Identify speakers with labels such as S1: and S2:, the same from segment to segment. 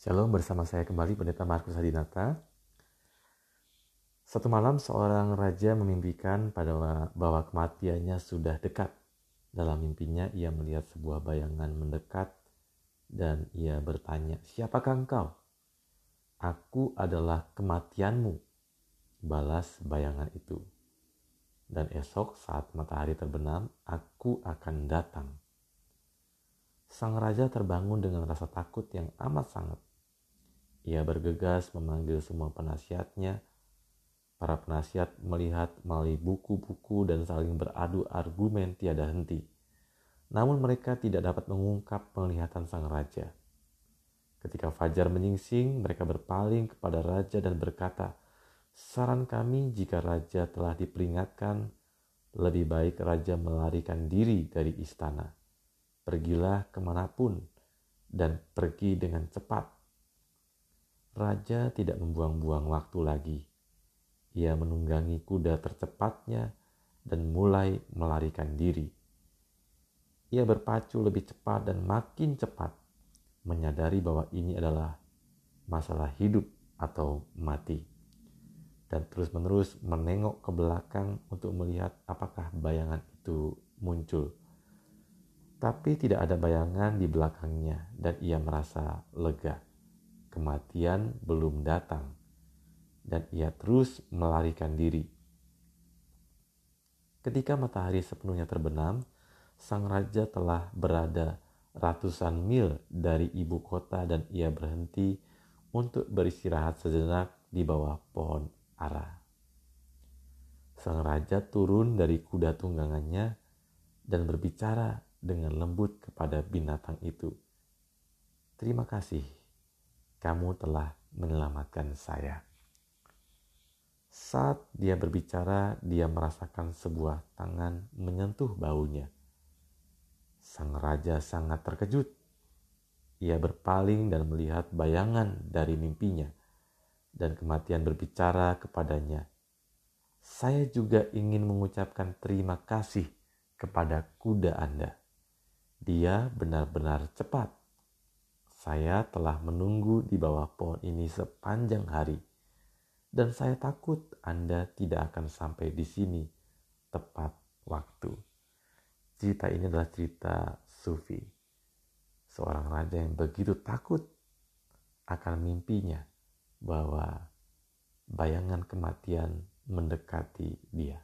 S1: Shalom bersama saya kembali Pendeta Markus Hadinata. Satu malam seorang raja memimpikan pada bahwa kematiannya sudah dekat. Dalam mimpinya ia melihat sebuah bayangan mendekat dan ia bertanya, "Siapakah engkau?" "Aku adalah kematianmu," balas bayangan itu. Dan esok saat matahari terbenam, aku akan datang Sang raja terbangun dengan rasa takut yang amat sangat. Ia bergegas memanggil semua penasihatnya. Para penasihat melihat melalui buku-buku dan saling beradu argumen tiada henti. Namun mereka tidak dapat mengungkap penglihatan sang raja. Ketika Fajar menyingsing, mereka berpaling kepada raja dan berkata, Saran kami jika raja telah diperingatkan, lebih baik raja melarikan diri dari istana Pergilah ke mana pun dan pergi dengan cepat. Raja tidak membuang-buang waktu lagi. Ia menunggangi kuda tercepatnya dan mulai melarikan diri. Ia berpacu lebih cepat dan makin cepat, menyadari bahwa ini adalah masalah hidup atau mati. Dan terus-menerus menengok ke belakang untuk melihat apakah bayangan itu muncul tapi tidak ada bayangan di belakangnya dan ia merasa lega. Kematian belum datang dan ia terus melarikan diri. Ketika matahari sepenuhnya terbenam, sang raja telah berada ratusan mil dari ibu kota dan ia berhenti untuk beristirahat sejenak di bawah pohon ara. Sang raja turun dari kuda tunggangannya dan berbicara dengan lembut kepada binatang itu. Terima kasih, kamu telah menyelamatkan saya. Saat dia berbicara, dia merasakan sebuah tangan menyentuh baunya. Sang raja sangat terkejut. Ia berpaling dan melihat bayangan dari mimpinya, dan kematian berbicara kepadanya. Saya juga ingin mengucapkan terima kasih kepada kuda Anda. Dia benar-benar cepat. Saya telah menunggu di bawah pohon ini sepanjang hari, dan saya takut Anda tidak akan sampai di sini tepat waktu. Cerita ini adalah cerita Sufi, seorang raja yang begitu takut akan mimpinya bahwa bayangan kematian mendekati dia.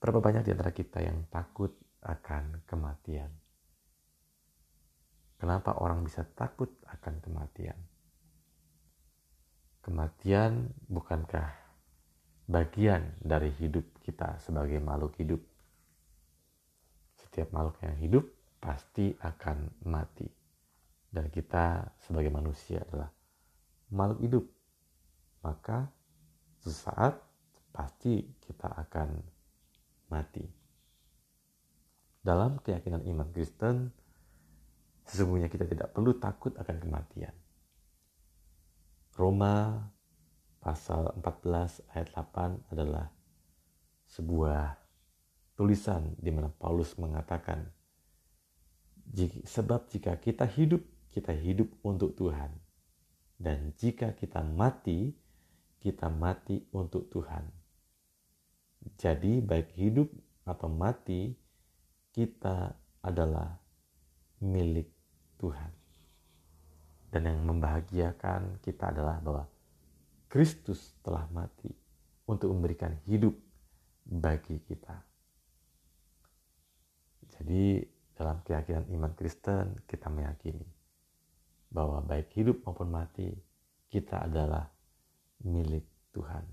S1: Berapa banyak di antara kita yang takut akan kematian. Kenapa orang bisa takut akan kematian? Kematian bukankah bagian dari hidup kita sebagai makhluk hidup? Setiap makhluk yang hidup pasti akan mati. Dan kita sebagai manusia adalah makhluk hidup. Maka sesaat pasti kita akan mati. Dalam keyakinan iman Kristen, sesungguhnya kita tidak perlu takut akan kematian. Roma pasal 14 ayat 8 adalah sebuah tulisan di mana Paulus mengatakan sebab jika kita hidup kita hidup untuk Tuhan dan jika kita mati kita mati untuk Tuhan. Jadi baik hidup atau mati kita adalah milik Tuhan. Dan yang membahagiakan kita adalah bahwa Kristus telah mati untuk memberikan hidup bagi kita. Jadi dalam keyakinan iman Kristen kita meyakini bahwa baik hidup maupun mati kita adalah milik Tuhan.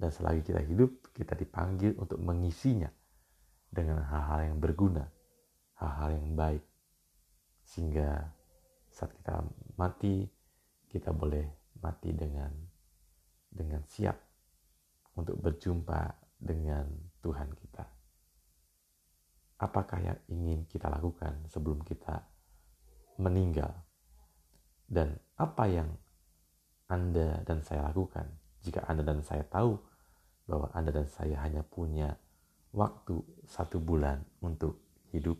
S1: Dan selagi kita hidup, kita dipanggil untuk mengisinya dengan hal-hal yang berguna, hal-hal yang baik. Sehingga saat kita mati, kita boleh mati dengan dengan siap untuk berjumpa dengan Tuhan kita. Apakah yang ingin kita lakukan sebelum kita meninggal? Dan apa yang Anda dan saya lakukan jika Anda dan saya tahu bahwa Anda dan saya hanya punya waktu satu bulan untuk hidup